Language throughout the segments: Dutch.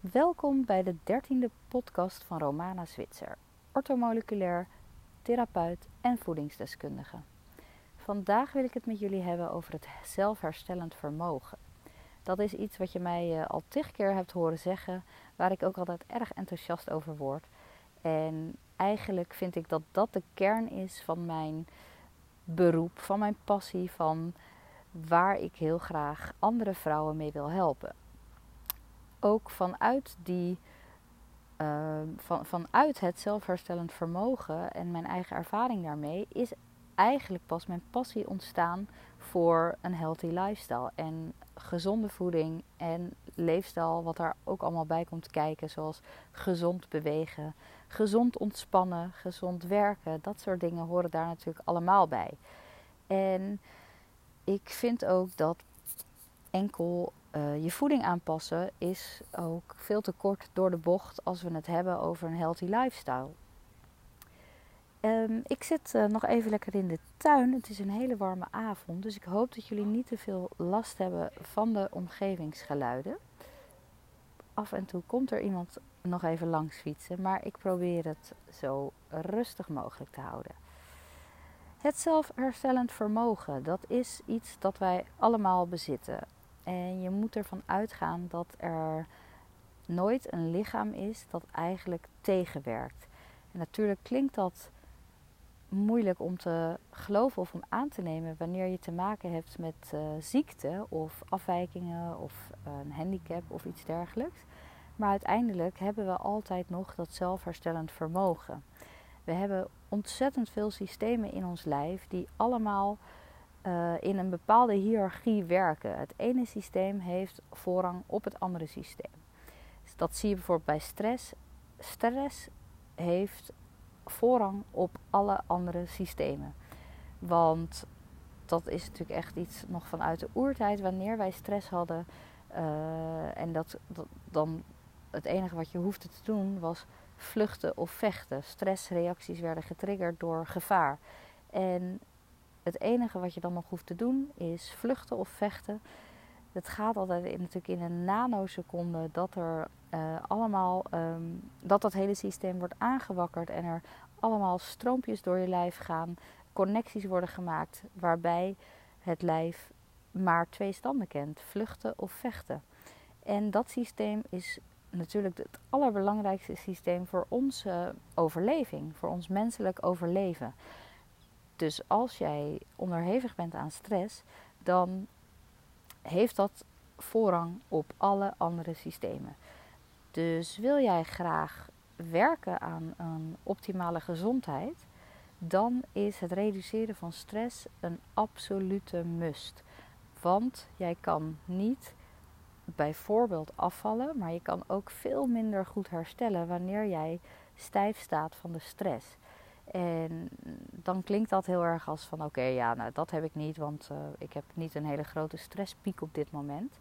Welkom bij de dertiende podcast van Romana Zwitser, ortomoleculair, therapeut en voedingsdeskundige. Vandaag wil ik het met jullie hebben over het zelfherstellend vermogen. Dat is iets wat je mij eh, al tig keer hebt horen zeggen, waar ik ook altijd erg enthousiast over word. En eigenlijk vind ik dat dat de kern is van mijn beroep, van mijn passie, van waar ik heel graag andere vrouwen mee wil helpen ook vanuit die. Uh, van, vanuit het zelfherstellend vermogen en mijn eigen ervaring daarmee is eigenlijk pas mijn passie ontstaan voor een healthy lifestyle en gezonde voeding en leefstijl, wat daar ook allemaal bij komt kijken, zoals gezond bewegen, gezond ontspannen, gezond werken, dat soort dingen horen daar natuurlijk allemaal bij. En ik vind ook dat enkel uh, je voeding aanpassen is ook veel te kort door de bocht als we het hebben over een healthy lifestyle. Um, ik zit uh, nog even lekker in de tuin. Het is een hele warme avond, dus ik hoop dat jullie niet te veel last hebben van de omgevingsgeluiden. Af en toe komt er iemand nog even langs fietsen, maar ik probeer het zo rustig mogelijk te houden. Het zelfherstellend vermogen, dat is iets dat wij allemaal bezitten. En je moet ervan uitgaan dat er nooit een lichaam is dat eigenlijk tegenwerkt. En natuurlijk klinkt dat moeilijk om te geloven of om aan te nemen wanneer je te maken hebt met uh, ziekte of afwijkingen of een handicap of iets dergelijks. Maar uiteindelijk hebben we altijd nog dat zelfherstellend vermogen. We hebben ontzettend veel systemen in ons lijf die allemaal uh, in een bepaalde hiërarchie werken. Het ene systeem heeft voorrang op het andere systeem. Dus dat zie je bijvoorbeeld bij stress. Stress heeft voorrang op alle andere systemen. Want dat is natuurlijk echt iets nog vanuit de oertijd. Wanneer wij stress hadden uh, en dat, dat, dan het enige wat je hoefde te doen was vluchten of vechten. Stressreacties werden getriggerd door gevaar. En het enige wat je dan nog hoeft te doen is vluchten of vechten. Het gaat altijd in, natuurlijk in een nanoseconde dat er uh, allemaal um, dat dat hele systeem wordt aangewakkerd en er allemaal stroompjes door je lijf gaan, connecties worden gemaakt waarbij het lijf maar twee standen kent: vluchten of vechten. En dat systeem is natuurlijk het allerbelangrijkste systeem voor onze overleving, voor ons menselijk overleven. Dus als jij onderhevig bent aan stress, dan heeft dat voorrang op alle andere systemen. Dus wil jij graag werken aan een optimale gezondheid, dan is het reduceren van stress een absolute must. Want jij kan niet bijvoorbeeld afvallen, maar je kan ook veel minder goed herstellen wanneer jij stijf staat van de stress. En dan klinkt dat heel erg als van oké, ja, nou dat heb ik niet, want uh, ik heb niet een hele grote stresspiek op dit moment.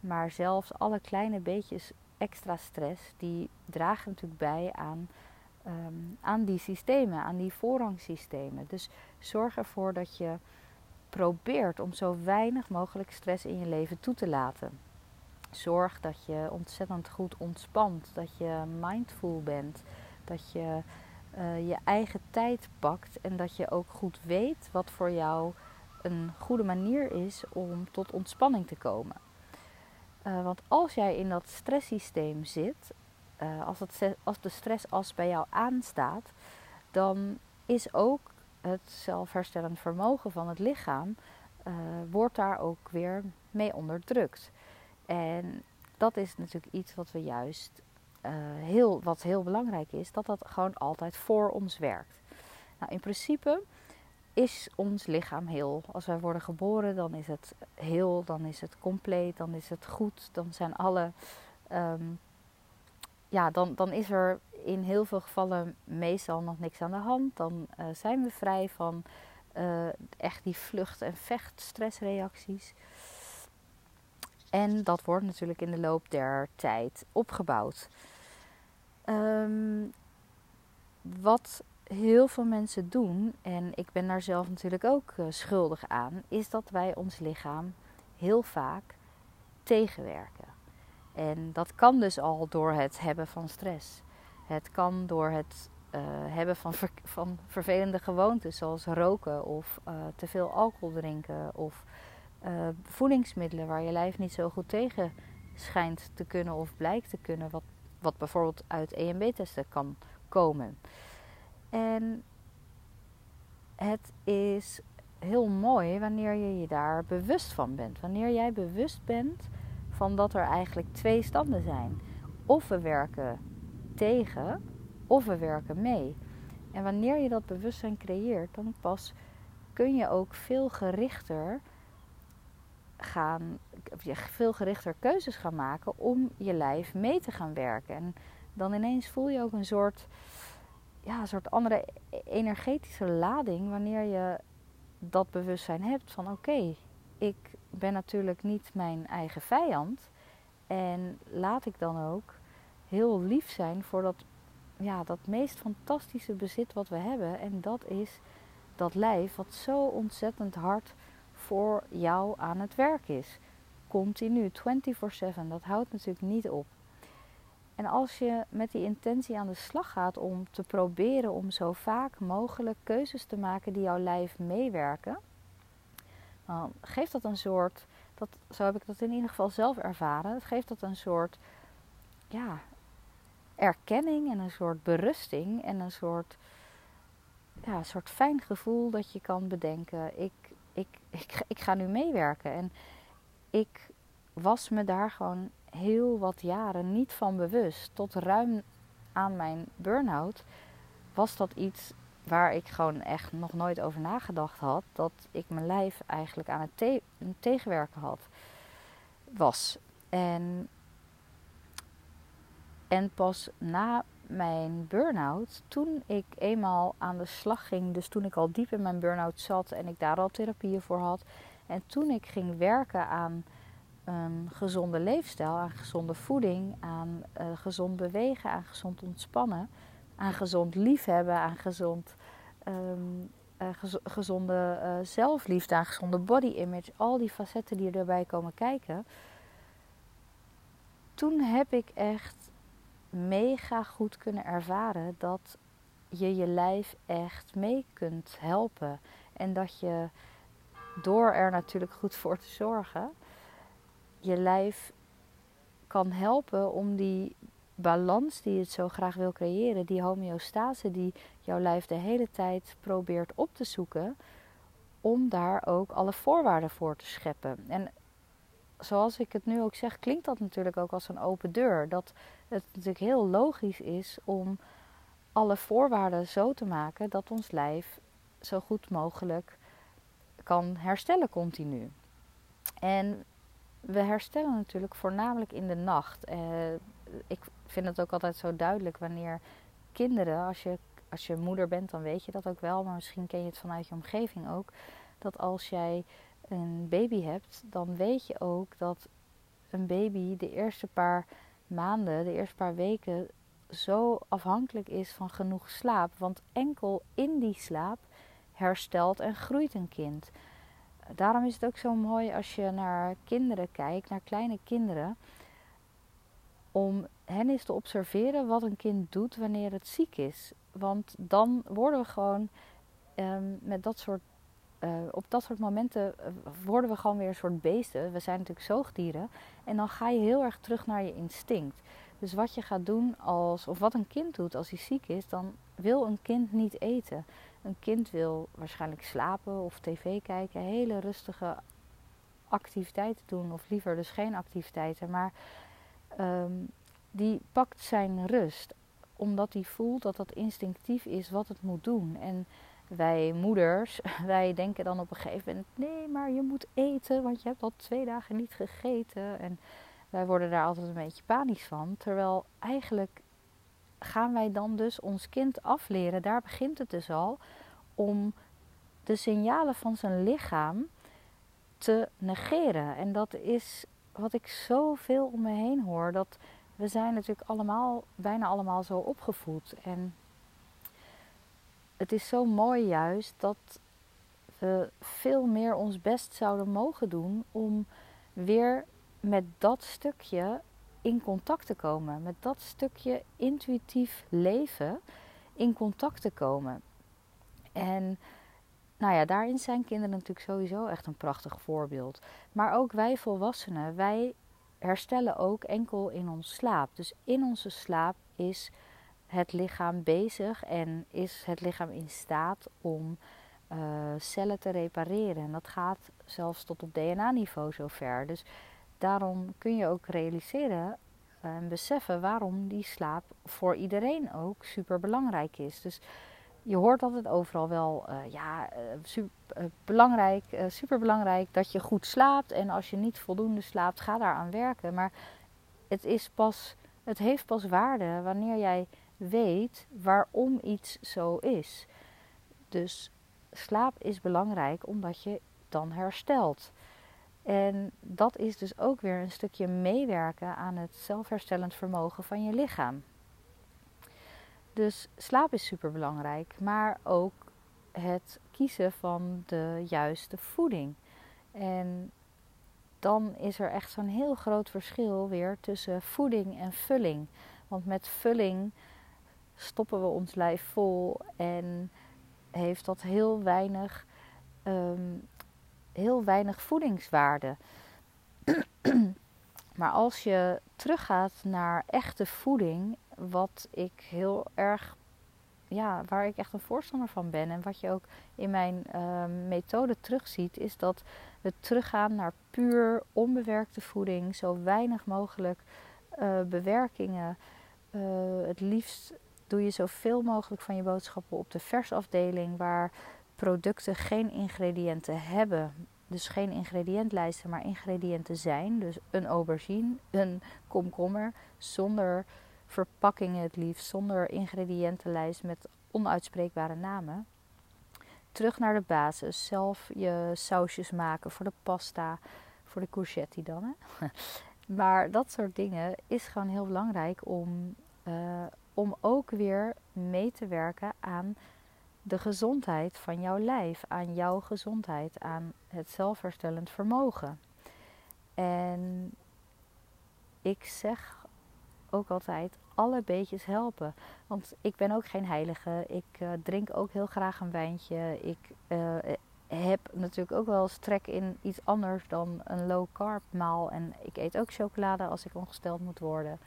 Maar zelfs alle kleine beetjes extra stress, die dragen natuurlijk bij aan, um, aan die systemen, aan die voorrangsystemen. Dus zorg ervoor dat je probeert om zo weinig mogelijk stress in je leven toe te laten. Zorg dat je ontzettend goed ontspant, dat je mindful bent, dat je uh, je eigen tijd pakt en dat je ook goed weet wat voor jou een goede manier is om tot ontspanning te komen. Uh, want als jij in dat stresssysteem zit, uh, als, het, als de stressas bij jou aanstaat, dan is ook het zelfherstellend vermogen van het lichaam, wordt daar ook weer mee onderdrukt. En dat is natuurlijk iets wat we juist uh, heel, wat heel belangrijk is, dat dat gewoon altijd voor ons werkt. Nou, in principe is ons lichaam heel. Als wij worden geboren, dan is het heel, dan is het compleet, dan is het goed, dan zijn alle. Um, ja, dan, dan is er in heel veel gevallen meestal nog niks aan de hand. Dan uh, zijn we vrij van uh, echt die vlucht- en vecht-stressreacties. En dat wordt natuurlijk in de loop der tijd opgebouwd. Um, wat heel veel mensen doen, en ik ben daar zelf natuurlijk ook uh, schuldig aan, is dat wij ons lichaam heel vaak tegenwerken. En dat kan dus al door het hebben van stress. Het kan door het uh, hebben van, van vervelende gewoontes, zoals roken of uh, te veel alcohol drinken of uh, voedingsmiddelen waar je lijf niet zo goed tegen schijnt te kunnen of blijkt te kunnen, wat, wat bijvoorbeeld uit EMB-testen kan komen. En het is heel mooi wanneer je je daar bewust van bent. Wanneer jij bewust bent van dat er eigenlijk twee standen zijn. Of we werken tegen of we werken mee. En wanneer je dat bewustzijn creëert, dan pas kun je ook veel gerichter gaan, veel gerichter keuzes gaan maken om je lijf mee te gaan werken. En dan ineens voel je ook een soort, ja, een soort andere energetische lading wanneer je dat bewustzijn hebt van oké, ik ben natuurlijk niet mijn eigen vijand. En laat ik dan ook heel lief zijn voor dat, ja, dat meest fantastische bezit wat we hebben. En dat is dat lijf wat zo ontzettend hard voor jou aan het werk is. Continu, 24/7. Dat houdt natuurlijk niet op. En als je met die intentie aan de slag gaat om te proberen om zo vaak mogelijk keuzes te maken die jouw lijf meewerken, dan geeft dat een soort, dat, zo heb ik dat in ieder geval zelf ervaren, het geeft dat een soort ja, erkenning en een soort berusting en een soort, ja, een soort fijn gevoel dat je kan bedenken, ik, ik, ik, ga nu meewerken. En ik was me daar gewoon heel wat jaren niet van bewust. Tot ruim aan mijn burn-out was dat iets waar ik gewoon echt nog nooit over nagedacht had. Dat ik mijn lijf eigenlijk aan het tegenwerken had. Was. En, en pas na mijn burn-out, toen ik eenmaal aan de slag ging, dus toen ik al diep in mijn burn-out zat en ik daar al therapieën voor had. En toen ik ging werken aan een gezonde leefstijl, aan gezonde voeding, aan uh, gezond bewegen, aan gezond ontspannen, aan gezond liefhebben, aan gezond, um, uh, gezonde uh, zelfliefde, aan gezonde body image, al die facetten die erbij komen kijken. Toen heb ik echt mega goed kunnen ervaren dat je je lijf echt mee kunt helpen. En dat je door er natuurlijk goed voor te zorgen, je lijf kan helpen om die balans die het zo graag wil creëren, die homeostase die jouw lijf de hele tijd probeert op te zoeken, om daar ook alle voorwaarden voor te scheppen. En zoals ik het nu ook zeg, klinkt dat natuurlijk ook als een open deur. Dat het natuurlijk heel logisch is om alle voorwaarden zo te maken dat ons lijf zo goed mogelijk kan herstellen continu. En we herstellen natuurlijk voornamelijk in de nacht. Uh, ik vind het ook altijd zo duidelijk wanneer kinderen, als je, als je moeder bent, dan weet je dat ook wel, maar misschien ken je het vanuit je omgeving ook. Dat als jij een baby hebt, dan weet je ook dat een baby de eerste paar maanden, de eerste paar weken zo afhankelijk is van genoeg slaap. Want enkel in die slaap herstelt en groeit een kind. Daarom is het ook zo mooi als je naar kinderen kijkt, naar kleine kinderen, om hen eens te observeren wat een kind doet wanneer het ziek is. Want dan worden we gewoon um, met dat soort uh, op dat soort momenten eh, worden we gewoon weer een soort beesten. We zijn natuurlijk zoogdieren. En dan ga je heel erg terug naar je instinct. Dus wat je gaat doen als, of wat een kind doet als hij ziek is, dan wil een kind niet eten. Een kind wil waarschijnlijk slapen of tv kijken, hele rustige activiteiten doen, of liever dus geen activiteiten. Maar um, die pakt zijn rust, omdat hij voelt dat dat instinctief is wat het moet doen. En wij moeders, wij denken dan op een gegeven moment: nee, maar je moet eten, want je hebt al twee dagen niet gegeten. En wij worden daar altijd een beetje panisch van. Terwijl eigenlijk gaan wij dan dus ons kind afleren, daar begint het dus al, om de signalen van zijn lichaam te negeren. En dat is wat ik zoveel om me heen hoor. Dat we zijn natuurlijk allemaal, bijna allemaal zo opgevoed. En het is zo mooi juist dat we veel meer ons best zouden mogen doen om weer met dat stukje in contact te komen. Met dat stukje intuïtief leven in contact te komen. En nou ja, daarin zijn kinderen natuurlijk sowieso echt een prachtig voorbeeld. Maar ook wij volwassenen, wij herstellen ook enkel in ons slaap. Dus in onze slaap is het lichaam bezig en is het lichaam in staat om uh, cellen te repareren. En dat gaat zelfs tot op DNA-niveau zover. Dus daarom kun je ook realiseren en beseffen waarom die slaap voor iedereen ook super belangrijk is. Dus je hoort altijd overal wel, uh, ja, super, belangrijk, super belangrijk dat je goed slaapt. En als je niet voldoende slaapt, ga daaraan werken. Maar het, is pas, het heeft pas waarde wanneer jij weet waarom iets zo is. Dus slaap is belangrijk omdat je dan herstelt. En dat is dus ook weer een stukje meewerken aan het zelfherstellend vermogen van je lichaam. Dus slaap is super belangrijk, maar ook het kiezen van de juiste voeding. En dan is er echt zo'n heel groot verschil weer tussen voeding en vulling. Want met vulling stoppen we ons lijf vol en heeft dat heel weinig, um, heel weinig voedingswaarde. maar als je teruggaat naar echte voeding, wat ik heel erg, ja, waar ik echt een voorstander van ben en wat je ook in mijn uh, methode terugziet, is dat we teruggaan naar puur onbewerkte voeding, zo weinig mogelijk uh, bewerkingen. Uh, het liefst doe je zoveel mogelijk van je boodschappen op de versafdeling, waar producten geen ingrediënten hebben. Dus geen ingrediëntlijsten, maar ingrediënten zijn. Dus een aubergine, een komkommer, zonder verpakkingen het liefst, zonder ingrediëntenlijst met onuitspreekbare namen. Terug naar de basis. Zelf je sausjes maken voor de pasta, voor de courgette dan. Hè? Maar dat soort dingen is gewoon heel belangrijk om, uh, om ook weer mee te werken aan de gezondheid van jouw lijf, aan jouw gezondheid, aan het zelfherstellend vermogen. En ik zeg ook altijd: alle beetjes helpen. Want ik ben ook geen heilige. Ik uh, drink ook heel graag een wijntje. Ik uh, heb natuurlijk ook wel eens trek in iets anders dan een low carb maal. En ik eet ook chocolade als ik ongesteld moet worden.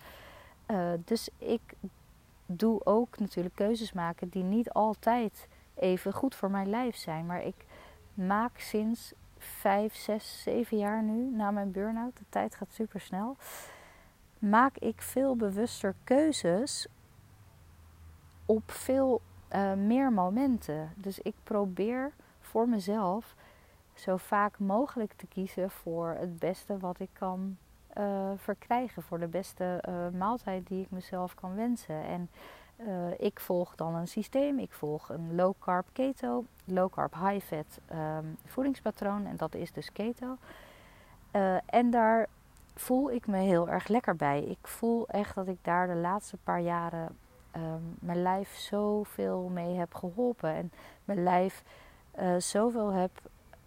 Uh, dus ik doe ook natuurlijk keuzes maken die niet altijd even goed voor mijn lijf zijn. Maar ik maak sinds 5, 6, 7 jaar nu na mijn burn-out. De tijd gaat super snel. Maak ik veel bewuster keuzes op veel uh, meer momenten. Dus ik probeer voor mezelf zo vaak mogelijk te kiezen voor het beste wat ik kan uh, verkrijgen. Voor de beste uh, maaltijd die ik mezelf kan wensen. En uh, ik volg dan een systeem. Ik volg een low carb keto, low carb high fat um, voedingspatroon. En dat is dus keto. en daar voel ik me heel erg lekker bij. Ik voel echt dat ik daar de laatste paar jaren um, mijn lijf zoveel mee heb geholpen. En mijn lijf zoveel, heb,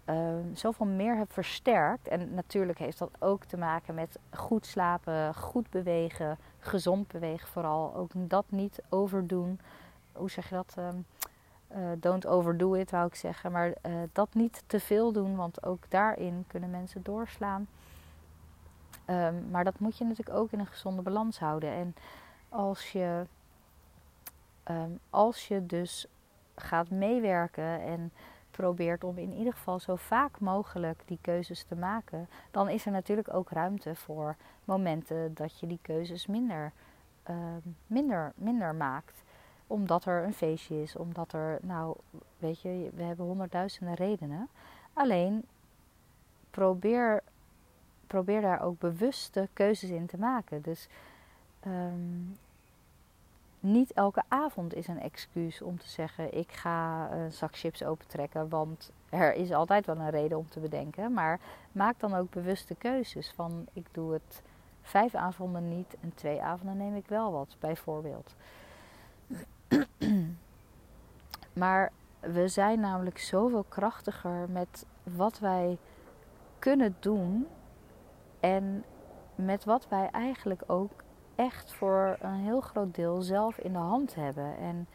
uh, zoveel meer heb versterkt. En natuurlijk heeft dat ook te maken met goed slapen, goed bewegen, gezond bewegen vooral. Ook dat niet overdoen. Hoe zeg je dat? Um, uh, don't overdo it, wou ik zeggen. Maar uh, dat niet te veel doen, want ook daarin kunnen mensen doorslaan. Um, maar dat moet je natuurlijk ook in een gezonde balans houden. En als je, als je dus gaat meewerken en probeert om in ieder geval zo vaak mogelijk die keuzes te maken, dan is er natuurlijk ook ruimte voor momenten dat je die keuzes minder, uh, minder, minder maakt. Omdat er een feestje is, omdat er, nou, weet je, we hebben honderdduizenden redenen. Alleen probeer probeer daar ook bewuste keuzes in te maken. Dus um, niet elke avond is een excuus om te zeggen: ik ga een zak chips opentrekken, want er is altijd wel een reden om te bedenken. Maar maak dan ook bewuste keuzes van: ik doe het vijf avonden niet en twee avonden neem ik wel wat, bijvoorbeeld. maar we zijn namelijk zoveel krachtiger met wat wij kunnen doen en met wat wij eigenlijk ook echt voor een heel groot deel zelf in de hand hebben. En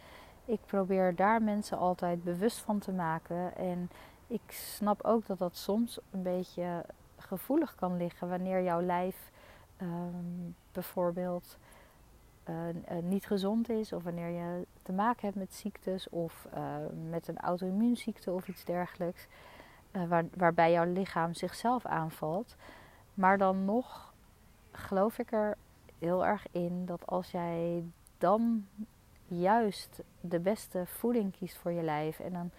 ik probeer daar mensen altijd bewust van te maken. En ik snap ook dat dat soms een beetje gevoelig kan liggen wanneer jouw lijf um, bijvoorbeeld uh, niet gezond is, of wanneer je te maken hebt met ziektes of uh, met een auto-immuunziekte of iets dergelijks, waar, waarbij jouw lichaam zichzelf aanvalt. Maar dan nog geloof ik er heel erg in dat als jij dan juist de beste voeding kiest voor je lijf en een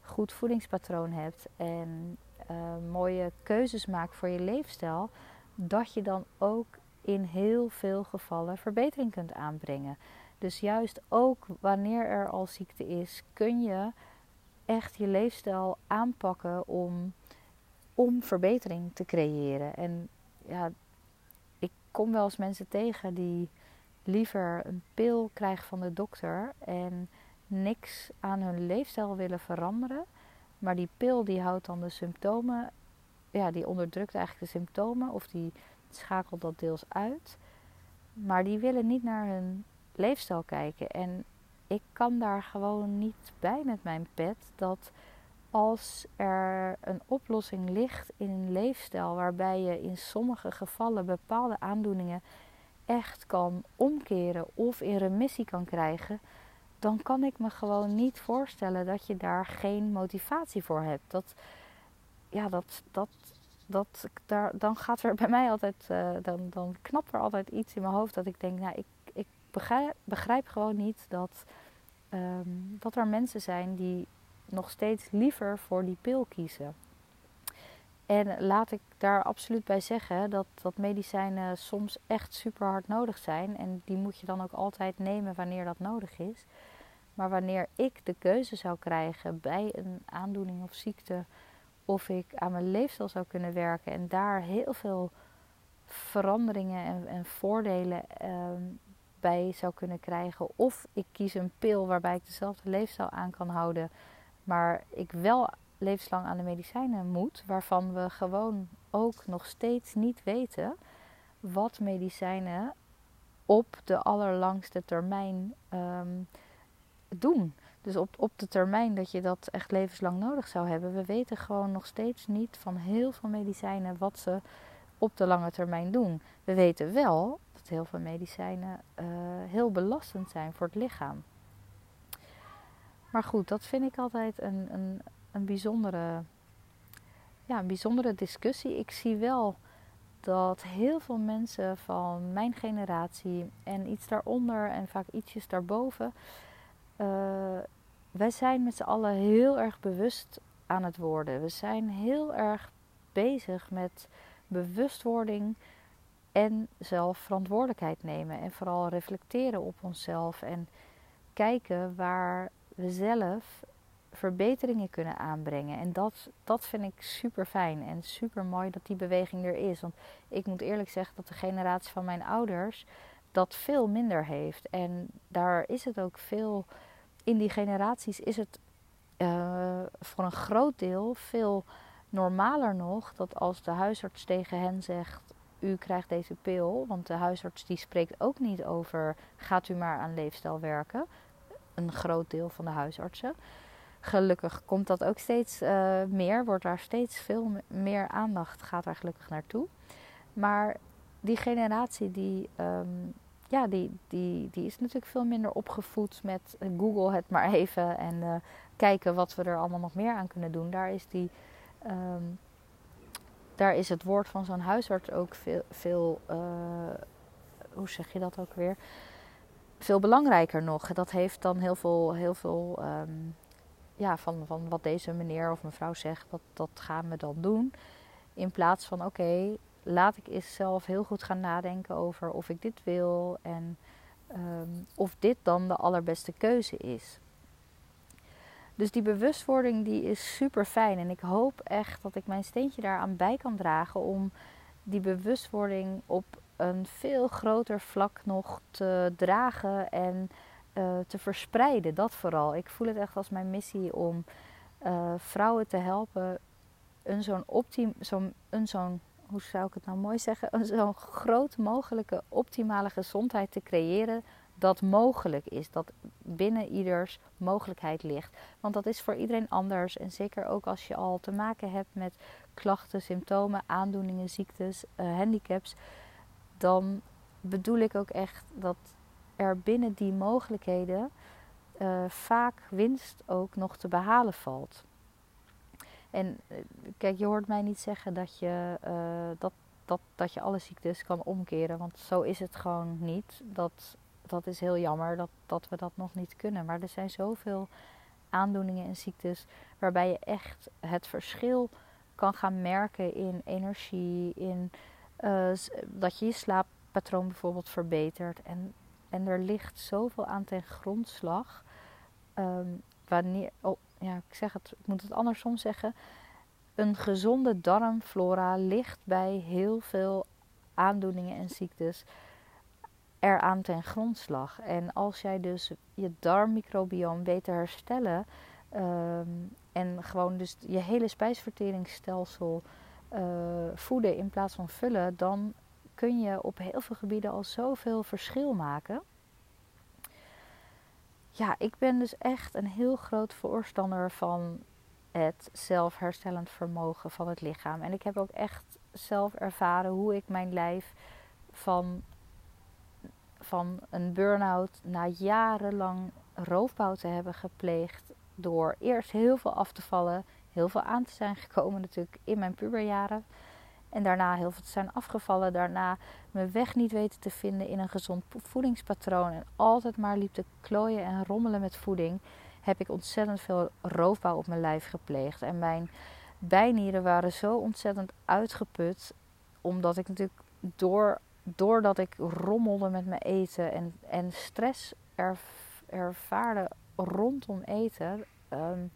goed voedingspatroon hebt en uh, mooie keuzes maakt voor je leefstijl, dat je dan ook in heel veel gevallen verbetering kunt aanbrengen. Dus juist ook wanneer er al ziekte is, kun je echt je leefstijl aanpakken om, om verbetering te creëren. En ja, kom wel eens mensen tegen die liever een pil krijgen van de dokter en niks aan hun leefstijl willen veranderen. Maar die pil die houdt dan de symptomen, ja, die onderdrukt eigenlijk de symptomen of die schakelt dat deels uit. Maar die willen niet naar hun leefstijl kijken. En ik kan daar gewoon niet bij met mijn pet dat als er een oplossing ligt in een leefstijl waarbij je in sommige gevallen bepaalde aandoeningen echt kan omkeren of in remissie kan krijgen, dan kan ik me gewoon niet voorstellen dat je daar geen motivatie voor hebt. Dat, ja, dat, dat, dat, daar, dan gaat er bij mij altijd, uh, dan, dan knapt er altijd iets in mijn hoofd dat ik denk, nou, ik, ik begrijp, gewoon niet dat, um, dat er mensen zijn die nog steeds liever voor die pil kiezen. En laat ik daar absoluut bij zeggen dat, dat medicijnen soms echt super hard nodig zijn. En die moet je dan ook altijd nemen wanneer dat nodig is. Maar wanneer ik de keuze zou krijgen bij een aandoening of ziekte, of ik aan mijn leefstijl zou kunnen werken en daar heel veel veranderingen en, en voordelen um, bij zou kunnen krijgen. Of ik kies een pil waarbij ik dezelfde leefstijl aan kan houden, maar ik wel levenslang aan de medicijnen moet, waarvan we gewoon ook nog steeds niet weten wat medicijnen op de allerlangste termijn um, doen. Dus op, op de termijn dat je dat echt levenslang nodig zou hebben. We weten gewoon nog steeds niet van heel veel medicijnen wat ze op de lange termijn doen. We weten wel dat heel veel medicijnen uh, heel belastend zijn voor het lichaam. Maar goed, dat vind ik altijd een, een, een, bijzondere, ja, een bijzondere discussie. Ik zie wel dat heel veel mensen van mijn generatie en iets daaronder en vaak ietsjes daarboven uh, wij zijn met z'n allen heel erg bewust aan het worden. We zijn heel erg bezig met bewustwording en zelf verantwoordelijkheid nemen. En vooral reflecteren op onszelf en kijken waar we zelf verbeteringen kunnen aanbrengen. En dat, dat vind ik super fijn en super mooi dat die beweging er is. Want ik moet eerlijk zeggen dat de generatie van mijn ouders dat veel minder heeft. En daar is het ook veel in die generaties is het uh, voor een groot deel veel normaler nog dat als de huisarts tegen hen zegt: U krijgt deze pil, want de huisarts die spreekt ook niet over: gaat u maar aan leefstijl werken. Een groot deel van de huisartsen. Gelukkig komt dat ook steeds uh, meer, wordt daar steeds veel meer aandacht, gaat daar gelukkig naartoe. Maar die generatie die um, ja, die, die, die is natuurlijk veel minder opgevoed met eh, Google het maar even en uh, kijken wat we er allemaal nog meer aan kunnen doen. Daar is, die, um, daar is het woord van zo'n huisarts ook veel, veel hoe zeg je dat ook weer? Veel belangrijker nog. Dat heeft dan heel veel, heel veel um, ja, van, van wat deze meneer of mevrouw zegt, dat, dat gaan we dan doen. In plaats van oké, laat ik eens zelf heel goed gaan nadenken over of ik dit wil en um, of dit dan de allerbeste keuze is. Dus die bewustwording die is super fijn en ik hoop echt dat ik mijn steentje daaraan bij kan dragen om die bewustwording op een veel groter vlak nog te dragen en uh, te verspreiden. Dat vooral. Ik voel het echt als mijn missie om uh, vrouwen te helpen een zo'n optim, zo'n, een zo'n hoe zou ik het nou mooi zeggen, een zo'n groot mogelijke optimale gezondheid te creëren dat mogelijk is, dat binnen ieders mogelijkheid ligt. Want dat is voor iedereen anders en zeker ook als je al te maken hebt met klachten, symptomen, aandoeningen, ziektes, uh, handicaps, dan bedoel ik ook echt dat er binnen die mogelijkheden uh, vaak winst ook nog te behalen valt. En eh, kijk, je hoort mij niet zeggen dat je, uh, dat, dat, dat je alle ziektes kan omkeren. Want zo is het gewoon niet. Dat, dat is heel jammer dat, dat we dat nog niet kunnen. Maar er zijn zoveel aandoeningen en ziektes waarbij je echt het verschil kan gaan merken in energie, in uh, dat je je slaappatroon bijvoorbeeld verbetert. En, en er ligt zoveel aan ten grondslag. Um, wanneer, oh, ja, ik zeg het, ik moet het andersom zeggen. Een gezonde darmflora ligt bij heel veel aandoeningen en ziektes eraan ten grondslag. En als jij dus je darmmicrobioom weet te herstellen um, en gewoon dus je hele spijsverteringsstelsel uh, voeden in plaats van vullen, dan kun je op heel veel gebieden al zoveel verschil maken ja, ik ben dus echt een heel groot voorstander van het zelfherstellend vermogen van het lichaam. En ik heb ook echt zelf ervaren hoe ik mijn lijf van, van een burn-out na jarenlang roofbouw te hebben gepleegd. Door eerst heel veel af te vallen, heel veel aan te zijn gekomen natuurlijk in mijn puberjaren. En daarna heel veel te zijn afgevallen. Daarna mijn weg niet weten te vinden in een gezond voedingspatroon. En altijd maar liep te klooien en rommelen met voeding. Heb ik ontzettend veel roofbouw op mijn lijf gepleegd. En mijn bijnieren waren zo ontzettend uitgeput. Omdat ik natuurlijk door, doordat ik rommelde met mijn eten en, en stress ervaarde rondom eten. Um,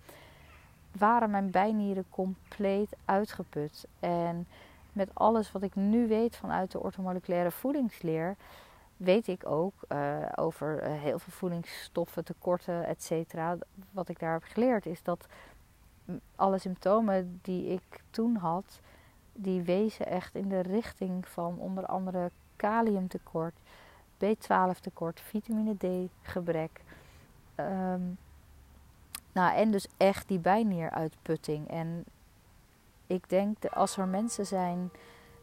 waren mijn bijnieren compleet uitgeput. En met alles wat ik nu weet vanuit de orthomoleculaire voedingsleer, weet ik ook uh, over uh, heel veel voedingsstoffen, tekorten, et cetera. Wat ik daar heb geleerd is dat alle symptomen die ik toen had, die wezen echt in de richting van onder andere kaliumtekort, B12 tekort, vitamine D gebrek. Um, nou, en dus echt die bijnieruitputting. En ik denk dat als er mensen zijn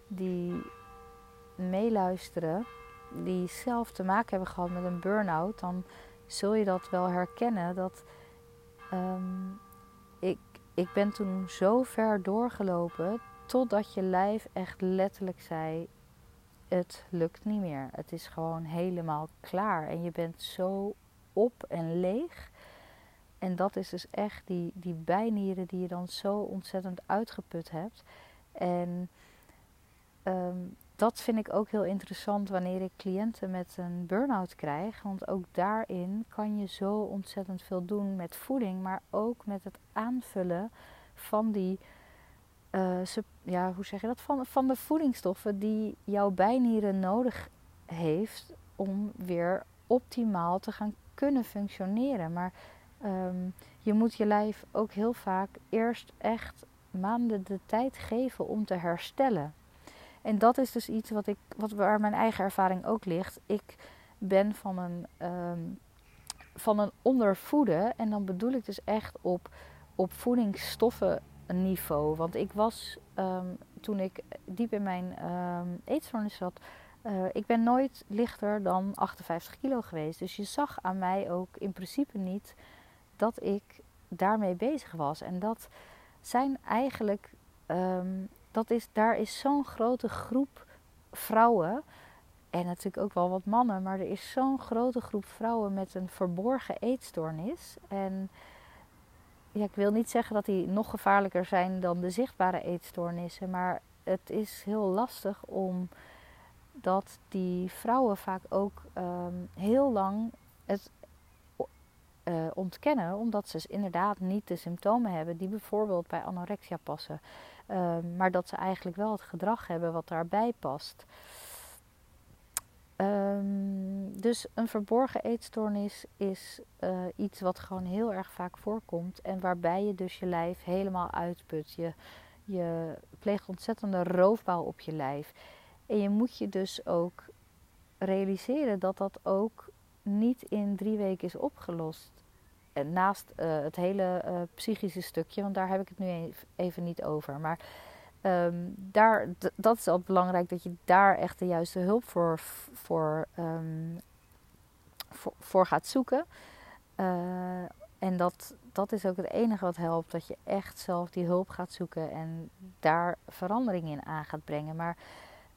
die meeluisteren, die zelf te maken hebben gehad met een burn-out, dan zul je dat wel herkennen. Dat um, ik, ik ben toen zo ver doorgelopen totdat je lijf echt letterlijk zei: Het lukt niet meer. Het is gewoon helemaal klaar. En je bent zo op en leeg. En dat is dus echt die, die bijnieren die je dan zo ontzettend uitgeput hebt. En ehm, dat vind ik ook heel interessant wanneer ik cliënten met een burn-out krijg. Want ook daarin kan je zo ontzettend veel doen met voeding, maar ook met het aanvullen van die. Uh, ja, hoe zeg je dat? Van, van de voedingsstoffen die jouw bijnieren nodig heeft om weer optimaal te gaan kunnen functioneren. Maar Um, je moet je lijf ook heel vaak eerst echt maanden de tijd geven om te herstellen. En dat is dus iets wat ik, wat, waar mijn eigen ervaring ook ligt. Ik ben van een, um, van een ondervoeden. En dan bedoel ik dus echt op, op voedingsstoffenniveau. Want ik was um, toen ik diep in mijn um, eetstoornis zat. Uh, ik ben nooit lichter dan 58 kilo geweest. Dus je zag aan mij ook in principe niet dat ik daarmee bezig was. En dat zijn eigenlijk, um, dat is, daar is zo'n grote groep vrouwen. En natuurlijk ook wel wat mannen, maar er is zo'n grote groep vrouwen met een verborgen eetstoornis. En ja, ik wil niet zeggen dat die nog gevaarlijker zijn dan de zichtbare eetstoornissen, maar het is heel lastig om dat die vrouwen vaak ook um, heel lang het uh, ontkennen, omdat ze inderdaad niet de symptomen hebben die bijvoorbeeld bij anorexia passen, uh, maar dat ze eigenlijk wel het gedrag hebben wat daarbij past. Um, dus een verborgen eetstoornis is uh, iets wat gewoon heel erg vaak voorkomt en waarbij je dus je lijf helemaal uitput. Je, Je pleegt ontzettende roofbouw op je lijf. En je moet je dus ook realiseren dat dat ook niet in drie weken is opgelost. En naast uh, het hele uh, psychische stukje, want daar heb ik het nu even niet over. Maar um, daar, dat is al belangrijk dat je daar echt de juiste hulp voor, voor, um, voor, voor, gaat zoeken. En dat, dat is ook het enige wat helpt. Dat je echt zelf die hulp gaat zoeken en daar verandering in aan gaat brengen. Maar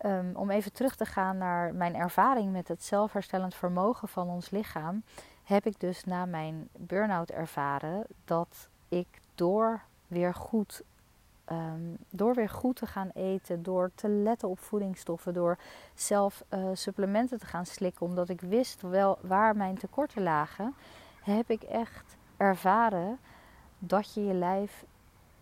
um, om even terug te gaan naar mijn ervaring met het zelfherstellend vermogen van ons lichaam. Heb ik dus na mijn burn-out ervaren dat ik door weer goed Um, door weer goed te gaan eten, door te letten op voedingsstoffen, door zelf uh, supplementen te gaan slikken, omdat ik wist wel waar mijn tekorten lagen, heb ik echt ervaren dat je je lijf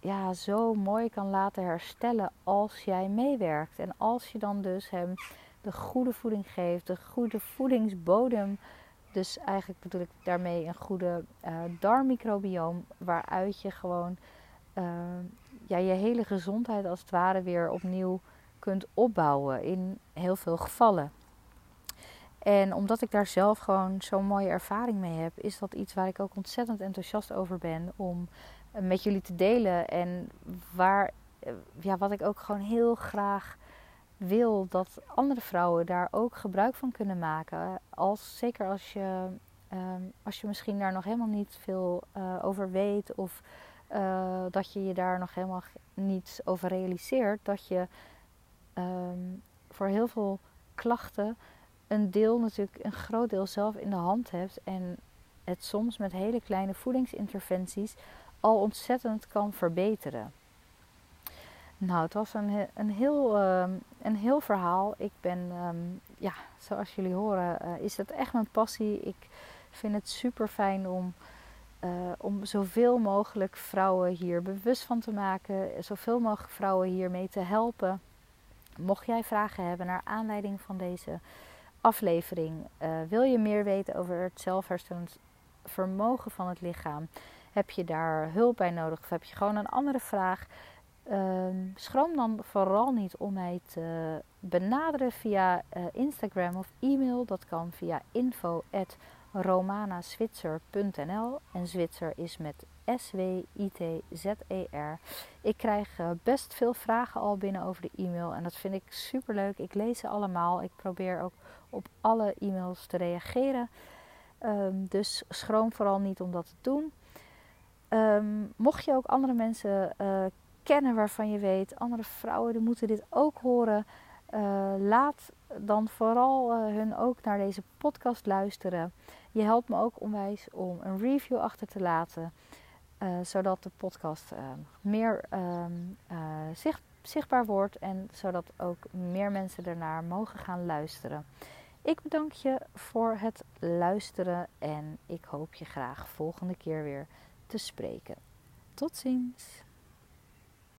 ja, zo mooi kan laten herstellen als jij meewerkt. En als je dan dus hem de goede voeding geeft, de goede voedingsbodem. Dus eigenlijk bedoel ik daarmee een goede uh, darmmicrobioom, waaruit je gewoon uh, ja, je hele gezondheid als het ware weer opnieuw kunt opbouwen in heel veel gevallen. En omdat ik daar zelf gewoon zo'n mooie ervaring mee heb, is dat iets waar ik ook ontzettend enthousiast over ben om eh, met jullie te delen. En waar, eh, ja, wat ik ook gewoon heel graag wil dat andere vrouwen daar ook gebruik van kunnen maken. Als, zeker als je, ehm, als je misschien daar nog helemaal niet veel uh, over weet of uh, dat je je daar nog helemaal niets over realiseert. Dat je um, voor heel veel klachten een deel natuurlijk, een groot deel zelf in de hand hebt. En het soms met hele kleine voedingsinterventies al ontzettend kan verbeteren. Nou, het was een, een, heel, uh, een heel verhaal. Ik ben, um, ja, zoals jullie horen, uh, is het echt mijn passie. Ik vind het super fijn om, uh, om zoveel mogelijk vrouwen hier bewust van te maken. Zoveel mogelijk vrouwen hiermee te helpen. Mocht jij vragen hebben naar aanleiding van deze aflevering. Uh, wil je meer weten over het zelfherstellend vermogen van het lichaam? Heb je daar hulp bij nodig of heb je gewoon een andere vraag? Uh, schroom dan vooral niet om mij te benaderen via uh, Instagram of e-mail. Dat kan via info.romanazwitser.nl en Zwitser is met S-W-I-T-Z-E-R. Ik krijg uh, best veel vragen al binnen over de e-mail en dat vind ik super leuk. Ik lees ze allemaal. Ik probeer ook op alle e-mails te reageren. Um, dus schroom vooral niet om dat te doen. Um, mocht je ook andere mensen uh, kennen waarvan je weet, andere vrouwen die moeten dit ook horen, uh, laat dan vooral uh, hun ook naar deze podcast luisteren. Je helpt me ook onwijs om een review achter te laten, zodat de podcast meer um, zicht, zichtbaar wordt en zodat ook meer mensen ernaar mogen gaan luisteren. Ik bedank je voor het luisteren en ik hoop je graag volgende keer weer te spreken. Tot ziens!